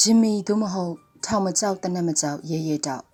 ဂျင်မီသို့မဟုတ်ထောင်မကြောက်တနက်မကြောက်ရဲရဲတောက်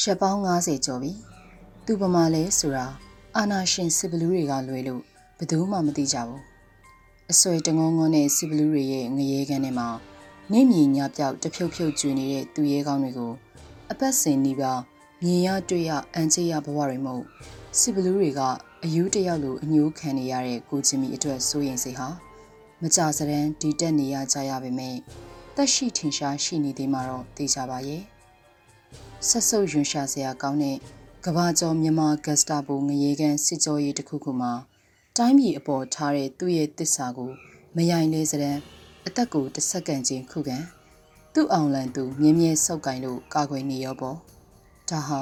ရှက်ပေါင်း90ကျော်ပြီသူပမာလဲဆိုတာအာနာရှင်စစ်ဘလူးတွေကလွယ်လို့ဘယ်သူမှမသိကြဘူးအဆွေတငုံငုံနဲ့စစ်ဘလူးတွေရဲ့ငရေကန်ထဲမှာနေမြညပြောက်တဖြုတ်ဖြုတ်ကျွေနေတဲ့သူရဲကောင်းတွေကိုအပတ်စဉ်နီးပါမြင်ရတွေ့ရအန်ချေရဘဝတွေမဟုတ်စစ်ဘလူးတွေကအယူတယောက်လိုအညိုးခံနေရတဲ့ကိုချင်းမီအတွက်စိုးရင်စိတ်ဟာ မကြစရန်ဒီတက်နေရကြရပါမယ်တက်ရှိထင်ရှားရှိနေသေးမှာတော့သိကြပါရဲ့ဆက်ဆုပ်ရွှင်ရှာစရာကောင်းတဲ့ကဘာကျော်မြန်မာဂက်စတာဘူငရေကန်စစ်ကြောရေးတစ်ခုခုမှာတိုင်းပြည်အပေါ်ထားတဲ့သူ့ရဲ့တစ္ဆာကိုမယိုင်လဲစရန်အသက်ကိုတစ်စက္ကန့်ချင်းခုခံသူ့အောင်လန်သူမြင်းမြဲစောက်ကင်လို့ကာကွယ်နေရောပေါ့ဒါဟာ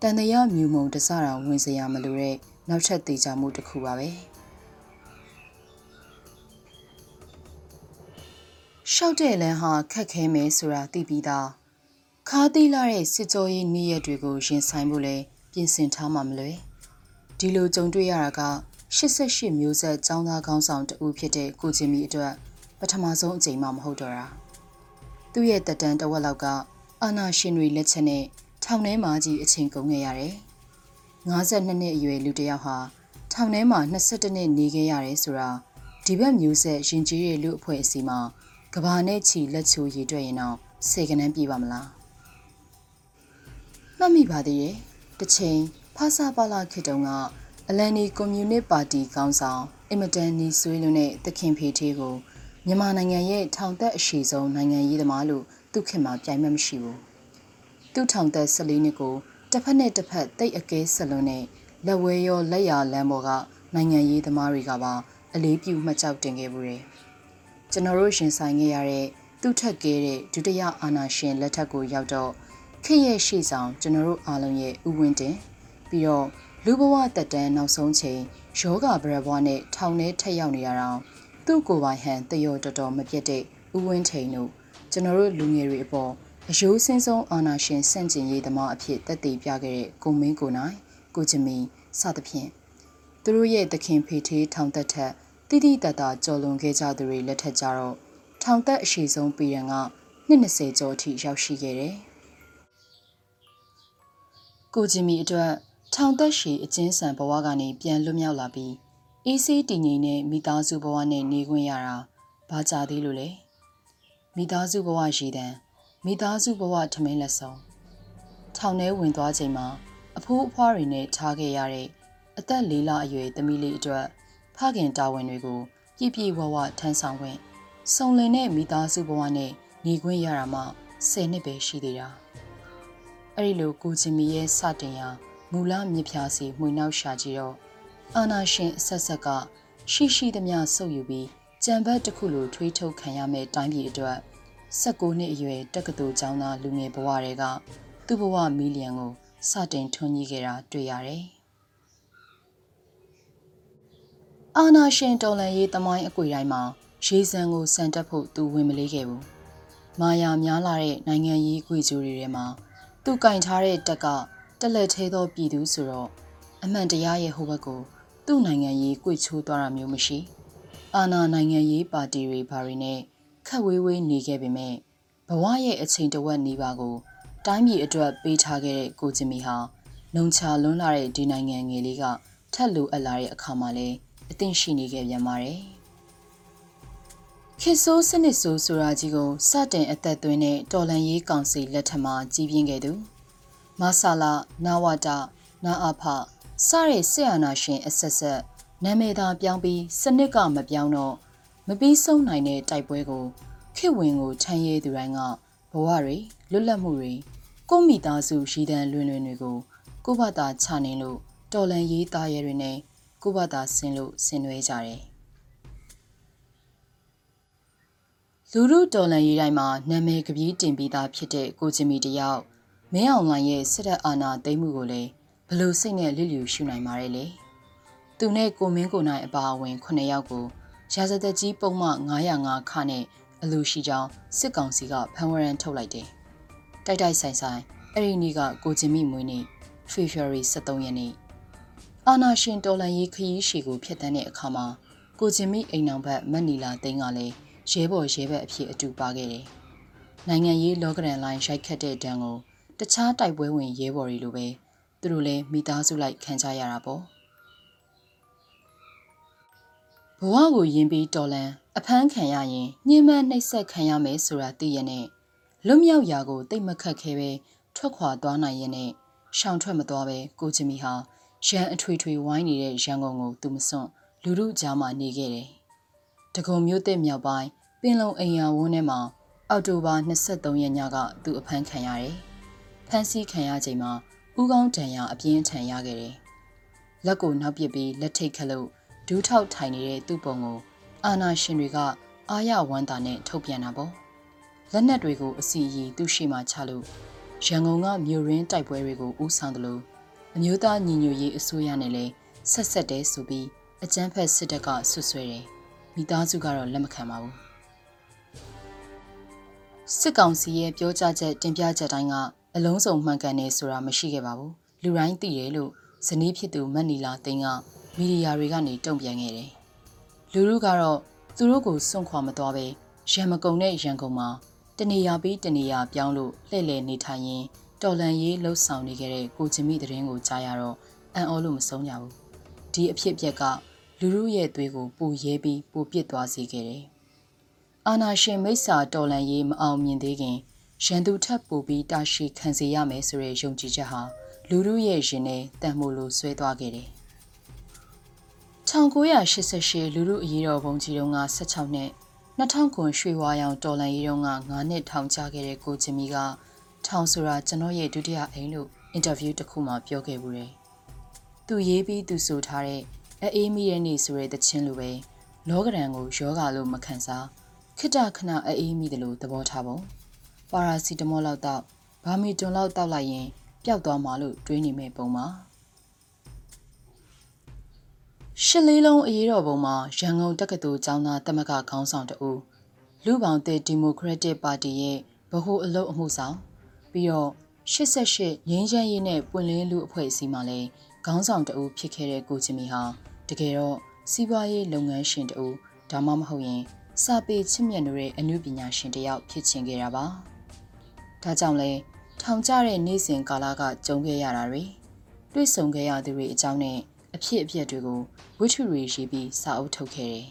တန်တရာမြူမုံတစတာဝင်စရာမလိုတဲ့နောက်ထပ်သေးချမှုတစ်ခုပါပဲ ရှောက်တဲ့လမ်းဟာခက်ခဲမယ်ဆိုတာသိပြီးသားခါးသီးလာတဲ့စစ်ကြောရေးနေ့ရက်တွေကိုရင်ဆိုင်ဖို့လဲပြင်ဆင်ထားမှမလွယ်ဒီလိုကြုံတွေ့ရတာက88မျိုးဆက်ចောင်းသားကောင်းဆောင်တဦးဖြစ်တဲ့ကိုချင်းမီအတွက်ပထမဆုံးအကြိမ်မှမဟုတ်တော့တာသူ့ရဲ့တက်တန်းတဝက်လောက်ကအာနာရှင်တွေလက်ချက်နဲ့ထောင်ထဲမှာကြီးအချိန်ကုန်ခဲ့ရတယ်52နှစ်အရွယ်လူတစ်ယောက်ဟာထောင်ထဲမှာ22နှစ်နေခဲ့ရတယ်ဆိုတာဒီဘက်မျိုးဆက်ရင်ကြီးရဲ့လူအဖွဲ့အစည်းမှာ ကဘာနဲ့ချီလက်ချိုးရည်တွေ့ရင်တော့စေကနန်းပြေပါမလားမှတ်မိပါသေးရဲ့တစ်ချိန်ဖာစာပါလာခေတ်တုန်းကအလန်နီကွန်မြူနစ်ပါတီခေါင်းဆောင်အင်မတန်နီဆွေးလွန်းတဲ့သခင်ဖေထေးကိုမြန်မာနိုင်ငံရဲ့ထောင်သက်အရှိဆုံးနိုင်ငံရေးသမားလို့သူခင်မှာပြိုင်မှမရှိဘူးသူထောင်သက်14နှစ်ကိုတစ်ဖက်နဲ့တစ်ဖက်တိတ်အကဲဆက်လွန်းတဲ့လက်ဝဲရောလက်ရလမ်းပေါ်ကနိုင်ငံရေးသမားတွေကပါအလေးပြုမှတ်ကြောက်တင်ခဲ့ဘူးတယ် ကျွန်တော်တို့ရှင်ဆိုင်ခဲ့ရတဲ့သူ့ထက်ကဲတဲ့ဒုတိယအာဏာရှင်လက်ထက်ကိုရောက်တော့ခေရဲ့ရှေ့ဆောင်ကျွန်တော်တို့အားလုံးရဲ့ဥဝင်းတင်ပြီးတော့လူဘဝတက်တန်းနောက်ဆုံးချိန်ယောဂဗရဘွားနဲ့ထောင်ထဲထက်ရောက်နေရအောင်သူ့ကိုယ်ပိုင်ဟန်တယောတော်တော်မပြတ်တဲ့ဥဝင်းထိန်တို့ကျွန်တော်တို့လူငယ်တွေအပေါ်အယိုးစင်းဆုံးအာနာရှင်စန့်ကျင်ရေးသမားအဖြစ်တက်တည်ပြခဲ့တဲ့ကိုမင်းကိုနိုင်ကိုချမီစသဖြင့်သူတို့ရဲ့သခင်ဖေထေးထောင်သက်ထက် တိတိတတ်တာကြော်လွန်ခဲ့ကြသူတွေလက်ထက်ကြတော့ထောင်သက်အရှိဆုံးပြည်ရန်က20ကျော်အထိရောက်ရှိခဲ့တယ်။ကိုဂျင်မီအတွက်ထောင်သက်ရှိအကျဉ်းဆန်ဘဝကနေပြန်လွတ်မြောက်လာပြီးအေးဆေးတည်ငြိမ်တဲ့မိသားစုဘဝနဲ့နေခွင့်ရတာဘာကြသေးလို့လဲ။မိသားစုဘဝရည်တံမိသားစုဘဝထမင်းလက်ဆောင်ထောင်ထဲဝင်သွားချိန်မှာအဖိုးအဖွားတွေနဲ့ထားခဲ့ရတဲ့အသက်လေးလအရွယ်သမီးလေးအတွက် ဖခင်တာဝန်တွေကိုပြည့်ပြည့်ဝဝထမ်းဆောင်ခွင့်စုံလင်တဲ့မိသားစုဘဝနဲ့ညီခွင့်ရတာမှ10နှစ်ပဲရှိသေးတာအဲ့ဒီလိုကိုချင်းမီရဲ့စတင်ရာမူလမြစ်ဖြာစီမှွေနောက်ရှာကြည့်တော့အာနာရှင်အဆက်ဆက်ကရှိရှိသမျှစုပ်ယူပြီးကြံဘက်တစ်ခုလိုထွေးထုတ်ခံရမယ့်တိုင်းပြည်အတွက်16နှစ်အရွယ်တက္ကသိုလ်ကျောင်းသားလူငယ်ဘဝတွေကသူ့ဘဝမီလီယံကိုစတင်ထွန်းကြီးခဲ့တာတွေ့ရတယ် အာနာရှင်တော်လန်ရေးတမိုင်းအကွေတိုင်းမှာရေစံကိုစံတက်ဖို့သူဝင်မလေးခဲ့ဘူး။မာယာများလာတဲ့နိုင်ငံရေးကွေကြိုတွေထဲမှာသူကင်ထားတဲ့တက်ကတက်လက်သေးသောပြည်သူဆိုတော့အမှန်တရားရဲ့ဟိုဘက်ကိုသူ့နိုင်ငံရေးကွေချိုးသွားတာမျိုးမရှိ။အာနာနိုင်ငံရေးပါတီတွေဘာတွေနဲ့ခက်ဝေးဝေးနေခဲ့ပေမဲ့ဘဝရဲ့အချိန်တဝက်နီးပါးကိုတိုင်းပြည်အတွက်ပေးထားခဲ့တဲ့ကိုဂျင်မီဟာလုံချလွန်းလာတဲ့ဒီနိုင်ငံငယ်လေးကထက်လိုအပ်လာတဲ့အခါမှာလဲ အသင့်ရှိနေခဲ့ပြန်ပါတယ်။ခေဆိုးစနစ်ဆိုးဆိုတာကြီးကိုစတင်အသက်သွင်းတဲ့တော်လန်ရေးကောင်စီလက်ထက်မှာကြီးပြင်းခဲ့သူမဆာလာနာဝတာနာအာဖစတဲ့ဆီယနာရှင်အဆက်ဆက်နာမည်သာပြောင်းပြီးစနစ်ကမပြောင်းတော့မပြီးဆုံးနိုင်တဲ့တိုက်ပွဲကိုခေဝင်ကိုထမ်းရဲသူတိုင်းကဘဝတွေလွတ်လပ်မှုတွေကိုမိသားစုရည်တန်းလွင်လွင်တွေကိုကိုဘတာချနေလို့တော်လန်ရေးသားရဲတွေနဲ့ ကိုဘသာဆင်းလို့ဆင်နွှဲကြတယ်လူလူတော်လန်ရေးတိုင်းမှာနာမည်ကပြေးတင်ပြီးသားဖြစ်တဲ့ကိုချင်မီတယောက်မင်းအောင်လှိုင်ရဲ့စစ်တပ်အာဏာသိမ်းမှုကိုလည်းဘလို့စိတ်နဲ့လစ်လျူရှုနိုင်ပါတယ်လေသူနဲ့ကိုမင်းကိုနိုင်အပါအဝင်9ယောက်ကိုရာဇသက်ကြီးပုံမှ905ခနဲ့အလူရှိကြောင်းစစ်ကောင်စီကဖမ်းဝရမ်းထုတ်လိုက်တယ်တိုက်တိုက်ဆိုင်ဆိုင်အဲ့ဒီနေ့ကကိုချင်မီမွေးနေ့ February 23ရက်နေ့ အာနာရှင်တော်လန်ရေးခရီးရှည်ကိုဖျက်ဆီးတဲ့အခါမှာကိုချင်းမိအိမ်အောင်ဘက်မက်နီလာသိန်းကလည်းရဲဘော်ရဲဘက်အဖြစ်အတူပါခဲ့တယ်။နိုင်ငံရေးလောကရန်လိုင်းရိုက်ခတ်တဲ့တန်းကိုတခြားတိုက်ပွဲဝင်ရဲဘော်တွေလိုပဲသူတို့လည်းမိသားစုလိုက်ခံကြရတာပေါ့။ဘဝကိုယင်ပြီးတော်လန်အဖမ်းခံရရင်ညှဉ်းပန်းနှိပ်စက်ခံရမယ်ဆိုတာသိရနဲ့လွတ်မြောက်ရာကိုတိတ်မခတ်ခဲပဲထွက်ခွာသွားနိုင်ရင်နဲ့ရှောင်ထွက်မသွားပဲကိုချင်မီဟာ ရန်အထွေထွေဝိုင်းနေတဲ့ရန်ကုန်ကိုသူမစွန့်လူလူကြားမှာနေခဲ့တယ်။တကုံမျိုးတဲ့မြောက်ပိုင်းပင်လုံအိမ်ယာဝန်းထဲမှာအောက်တိုဘာ23ရက်ညကသူအဖမ်းခံရတယ်။ဖမ်းဆီးခံရချိန်မှာဥကောင်းတန်ရာအပြင်းထန်ရခဲ့တယ်။လက်ကိုနောက်ပစ်ပြီးလက်ထိတ်ခတ်လို့ဒူးထောက်ထိုင်နေတဲ့သူ့ပုံကိုအာနာရှင်တွေကအာရဝမ်းတာနဲ့ထုတ်ပြန်တာပေါ့။လက်နက်တွေကိုအစီအီသူ့ရှိမှချလို့ရန်ကုန်ကမြို့ရင်းတိုက်ပွဲတွေကိုဦးဆောင်တယ်လို့ အမျိုးသားညီညွတ်ရေးအစိုးရနဲ့လည်းဆက်ဆက်တဲဆိုပြီးအကြမ်းဖက်စစ်တပ်ကဆွဆွဲတယ်မိသားစုကတော့လက်မခံပါဘူးစစ်ကောင်စီရဲ့ပြောကြားချက်တင်ပြချက်တိုင်းကအလုံးစုံမှန်ကန်နေဆိုတာမရှိခဲ့ပါဘူးလူတိုင်းသိတယ်လို့ဇနီးဖြစ်သူမက်နီလာသိန်းကမီဒီယာတွေကနေတုံ့ပြန်ခဲ့တယ်လူလူကတော့သူတို့ကိုစွန့်ခွာမသွားပဲရန်မကုံတဲ့ရန်ကုန်မှာတနေရာပြီးတနေရာပြောင်းလို့လှည့်လည်နေထိုင်ရင်း တော်လန်ရေးလှုပ်ဆောင်နေခဲ့တဲ့ကိုချင်မိတဲ့ရင်ကိုကြားရတော့အံ့ဩလို့မဆုံးကြဘူးဒီအဖြစ်အပျက်ကလူလူရဲ့သွေးကိုပူရဲပြီးပူပစ်သွားစေခဲ့တယ်အာနာရှင်မိစ္ဆာတော်လန်ရေးမအောင်မြင်သေးခင်ရန်သူထပ်ပူပြီးတာရှိခံစေရမယ်ဆိုတဲ့ယုံကြည်ချက်ဟာလူလူရဲ့ရင်ထဲတန်မို့လို့ဆွဲသွားခဲ့တယ်1988လူလူအရေးတော်ဘုံကြီးတုန်းက16နှစ်2000ခုရွှေဝါရောင်တော်လန်ရေးတုန်းက9နှစ်ထောင်ချခဲ့တဲ့ကိုချင်မီက ထောင်ဆိုတာကျွန်တော်ရဲ့ဒုတိယအိမ်လို့အင်တာဗျူးတစ်ခုမှပြောခဲ့ဘူးတယ်။သူရေးပြီးသူဆိုထားတဲ့အေးမီရဲ့နေဆိုတဲ့တခြင်းလိုပဲလောကရန်ကိုယောဂါလို့မခံစားခိတခဏအေးမီတယ်လို့သဘောထားပုံပါရာစီတမောလောက်တော့ဘာမီတွန်လောက်တောက်လိုက်ရင်ပျောက်သွားမှာလို့တွေးနေမဲ့ပုံပါရှစ်လေးလုံးအရေးတော်ပုံမှာရန်ကုန်တက္ကသိုလ်ကျောင်းသားတမကခေါင်းဆောင်တအူလူပောင်တဲ့ဒီမိုကရက်တစ်ပါတီရဲ့ဗဟိုအလုပ်အမှုဆောင် ပြီးတော့88ငင်းချမ်းရေးနဲ့ပွင့်လင်းလူအဖွဲ့အစည်းမှလည်းခေါင်းဆောင်တအူဖြစ်ခဲ့တဲ့ကိုချင်မီဟာတကယ်တော့စီးပွားရေးလုပ်ငန်းရှင်တအူဒါမှမဟုတ်ရင်စာပေချစ်မြတ်တဲ့အမှုပညာရှင်တယောက်ဖြစ်ချင်ခဲ့တာပါဒါကြောင့်လဲထောင်ကျတဲ့နေ့စဉ်ကာလကကြုံခဲ့ရတာတွေတွေ့ဆုံခဲ့ရသူတွေအကြောင်းနဲ့အဖြစ်အပျက်တွေကိုဝိထုတွေရေးပြီးစာအုပ်ထုတ်ခဲ့တယ်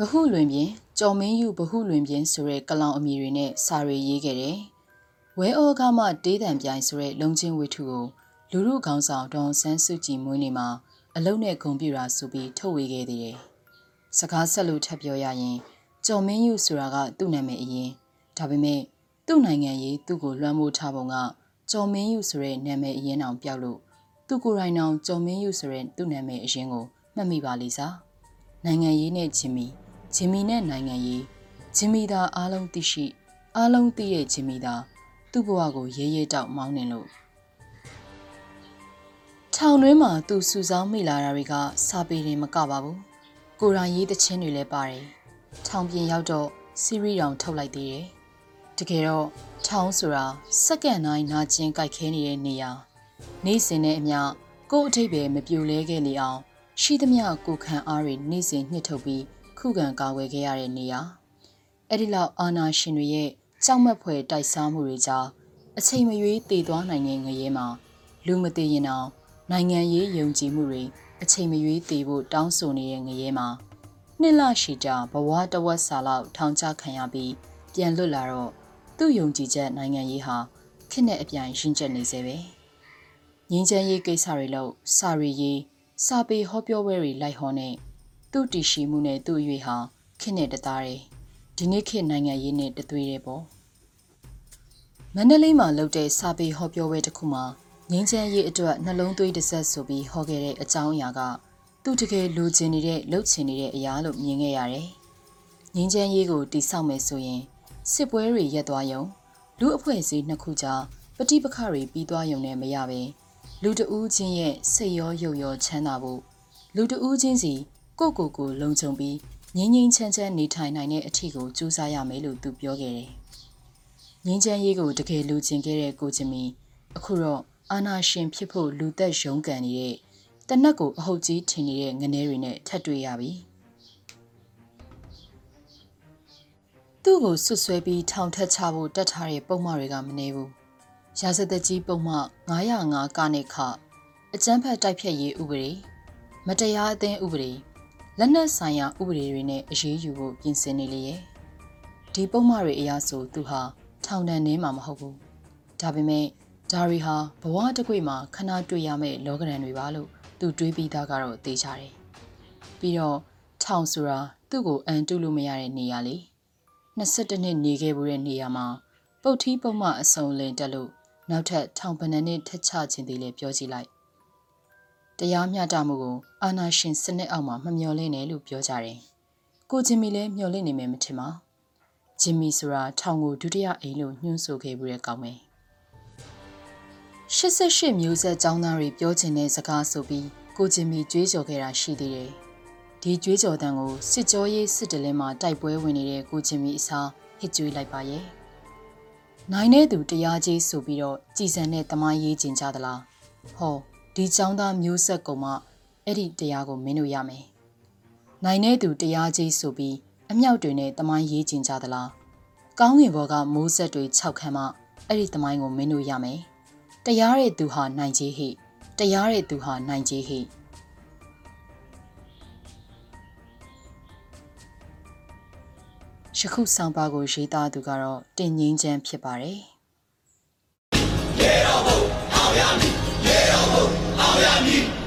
ဘဟုလွင်ပြင်ကျော်မင်းယူဘဟုလွင်ပြင်ဆိုတဲ့ကလောင်အမည်တွေနဲ့စာတွေရေးခဲ့တယ်။ဝဲအောကမှတေးတံပြိုင်ဆိုတဲ့လုံချင်းဝိထုကိုလူလူခေါင်းဆောင်ဒေါန်ဆန်းစုကြည်မွေးနေ့မှာအလုံးနဲ့ဂုံပြူတာဆိုပြီးထုတ်ဝေခဲ့သေးတယ်။စကားဆက်လို့ထပ်ပြောရရင်ကျော်မင်းယူဆိုတာကသူ့နာမည်အရင်ဒါပေမဲ့သူ့နိုင်ငံရေးသူ့ကိုလွှမ်းမိုးထားပုံကကျော်မင်းယူဆိုတဲ့နာမည်အရင်အောင်ပြောက်လို့သူကိုယ်တိုင်အောင်ကျော်မင်းယူဆိုတဲ့သူ့နာမည်အရင်ကိုမှတ်မိပါလိမ့်စား။နိုင်ငံရေးနဲ့ချင်းမီ ဂျင်မီနဲ့နိုင်ငံရေးဂျင်မီသာအားလုံးသိရှိအားလုံးသိရဲ့ဂျင်မီသာသူ့ဘဝကိုရဲရဲတောက်မောင်းနေလို့ထောင်တွင်းမှာသူစုဆောင်းမိလာတာတွေကစာပေတွေမကပါဘူးကိုရိုင်းရေးသချင်းတွေလည်းပါတယ်ထောင်ပြင်ရောက်တော့စီရီတောင်ထုတ်လိုက်သေးတယ်တကယ်တော့ထောင်ဆိုတာစက္ကန့်တိုင်းနာကျင်ကြိုက်ခဲနေတဲ့နေရာနေ့စဉ်နဲ့အမျှကို့အထိပ်ပဲမပြိုလဲခဲ့လေအောင်ရှိသမျှကိုခံအားတွေနေ့စဉ်ညှစ်ထုတ်ပြီး ခုခံကာကွယ်ခဲ့ရတဲ့နေရာအဲ့ဒီလောက်အာနာရှင်တွေရဲ့ကြောက်မက်ဖွယ်တိုက်စားမှုတွေကြောင့်အချိန်မရွေးတည်သွားနိုင်တဲ့ငရဲမှာလူမတည်ရင်အောင်နိုင်ငံရေးယုံကြည်မှုတွေအချိန်မရွေးတည်ဖို့တောင်းဆိုနေတဲ့ငရဲမှာနှစ်လရှိကြာဘဝတဝက်စာလောက်ထောင်ချခံရပြီးပြန်လွတ်လာတော့သူ့ယုံကြည်ချက်နိုင်ငံရေးဟာခက်နဲ့အပြိုင်ရင်းချက်နေစေပဲငင်းချမ်းရေးကိစ္စတွေလို့စာရီရေးစာပေဟောပြောပွဲတွေလိုက်ဟောနေ သူ့တည်ရှိမှုနဲ့သူ့အရွေဟာခေနဲ့တသားတယ်ဒီနေ့ခေနိုင်ငံရေးနဲ့တသွေးတယ်ပေါ့မန္တလေးမှာလုပ်တဲ့စာပေဟောပြောပွဲတစ်ခုမှာငင်းချမ်းရေးအတွက်နှလုံးသွေးတစ်ဆက်ဆိုပြီးဟောခဲ့တဲ့အကြောင်းအရာကသူ့တကယ်လူချင်နေတဲ့လှုပ်ချင်နေတဲ့အရာလို့မြင်ခဲ့ရတယ်ငင်းချမ်းရေးကိုတိဆောက်မယ်ဆိုရင်စစ်ပွဲတွေရပ်သွားရုံလူအဖွဲ့အစည်းနှစ်ခုကြားပဋိပက္ခတွေပြီးသွားရုံနဲ့မရပဲလူတဦးချင်းရဲ့စိတ်ရောရုပ်ရောချမ်းသာဖို့လူတဦးချင်းစီ ကိုကိုကိုလုံခြုံပြီးငင်းငင်းချမ်းချမ်းနေထိုင်နိုင်တဲ့အထီကိုကြိုးစားရမယ်လို့သူပြောခဲ့တယ်။ငင်းချမ်းရေးကိုတကယ်လူကျင်ခဲ့တဲ့ကိုချင်မီအခုတော့အာနာရှင်ဖြစ်ဖို့လူသက်ရုံးကန်နေတဲ့တနက်ကိုအဟုတ်ကြီးထင်နေတဲ့ငနေတွေနဲ့ထပ်တွေ့ရပြီသူ့ကိုဆွဆွဲပြီးထောင်ထက်ချဖို့တတ်ထားတဲ့ပုံမှန်တွေကမနေဘူးရာဇသက်ကြီးပုံမှန်905ကနဲ့ခအကျန်းဖက်တိုက်ဖြတ်ရေးဥပဒေမတရားအသင်းဥပဒေ လက်နက်ဆိုင်ရာဥပဒေတွေနဲ့အရေးယူဖို့ပြင်ဆင်နေလေရဲ့ဒီပုံမှန်တွေအရဆိုသူဟာထောင်ဒဏ်နေမှာမဟုတ်ဘူးဒါပေမဲ့ဒါရီဟာဘဝတစ်ခွေမှာခဏတွေ့ရမယ့်လောကရန်တွေပါလို့သူတွေးပြီးသားကတော့သိကြတယ်ပြီးတော့ထောင်ဆိုတာသူ့ကိုအန်တုလို့မရတဲ့နေရာလေ22နှစ်နေခဲ့ဘူးတဲ့နေရာမှာပုတ်ထီးပုံမှအစုံလင်တက်လို့နောက်ထပ်ထောင်ပန်းနဲ့ထက်ချခြင်းသေးလဲပြောကြည့်လိုက် တရားမျှတမှုကိုအာနာရှင်စနစ်အောက်မှာမမျော်လင့်နဲ့လို့ပြောကြတယ်ကိုဂျင်မီလည်းမျော်လင့်နေမယ်မထင်ပါဂျင်မီဆိုတာထောင်ကိုဒုတိယအိမ်လို့ညွှန်းဆိုခဲ့ဘူးတဲ့ကောင်းမယ်88မျိုးဆက်ចောင်းသားတွေပြောချင်တဲ့စကားဆိုပြီးကိုဂျင်မီကြွေးကြော်ခဲ့တာရှိသေးတယ်ဒီကြွေးကြော်တန်ကိုစစ်ကြောရေးစစ်တလင်းမှာတိုက်ပွဲဝင်နေတဲ့ကိုဂျင်မီအစားဟစ်ကြွေးလိုက်ပါရဲ့နိုင်တဲ့သူတရားကြီးဆိုပြီးတော့ကြည်စံတဲ့တမိုင်းရေးကျင်ကြသလားဟော ဒီចောင်းသားမျိုးဆက်ကောင်မှအဲ့ဒီတရားကိုမင်းတို့ရမယ်နိုင်တဲ့သူတရားကြီးဆိုပြီးအမြောက်တွေနဲ့တမိုင်းရေးကျင်ကြသလားကောင်းငင်ဘော်ကမိုးဆက်တွေ၆ခန်းမှအဲ့ဒီတမိုင်းကိုမင်းတို့ရမယ်တရားတဲ့သူဟာနိုင်ကြီးဟိတရားတဲ့သူဟာနိုင်ကြီးဟိယခုဆောင်ပါကိုရေးသားသူကတော့တင်ငင်းချမ်းဖြစ်ပါတယ် ရေ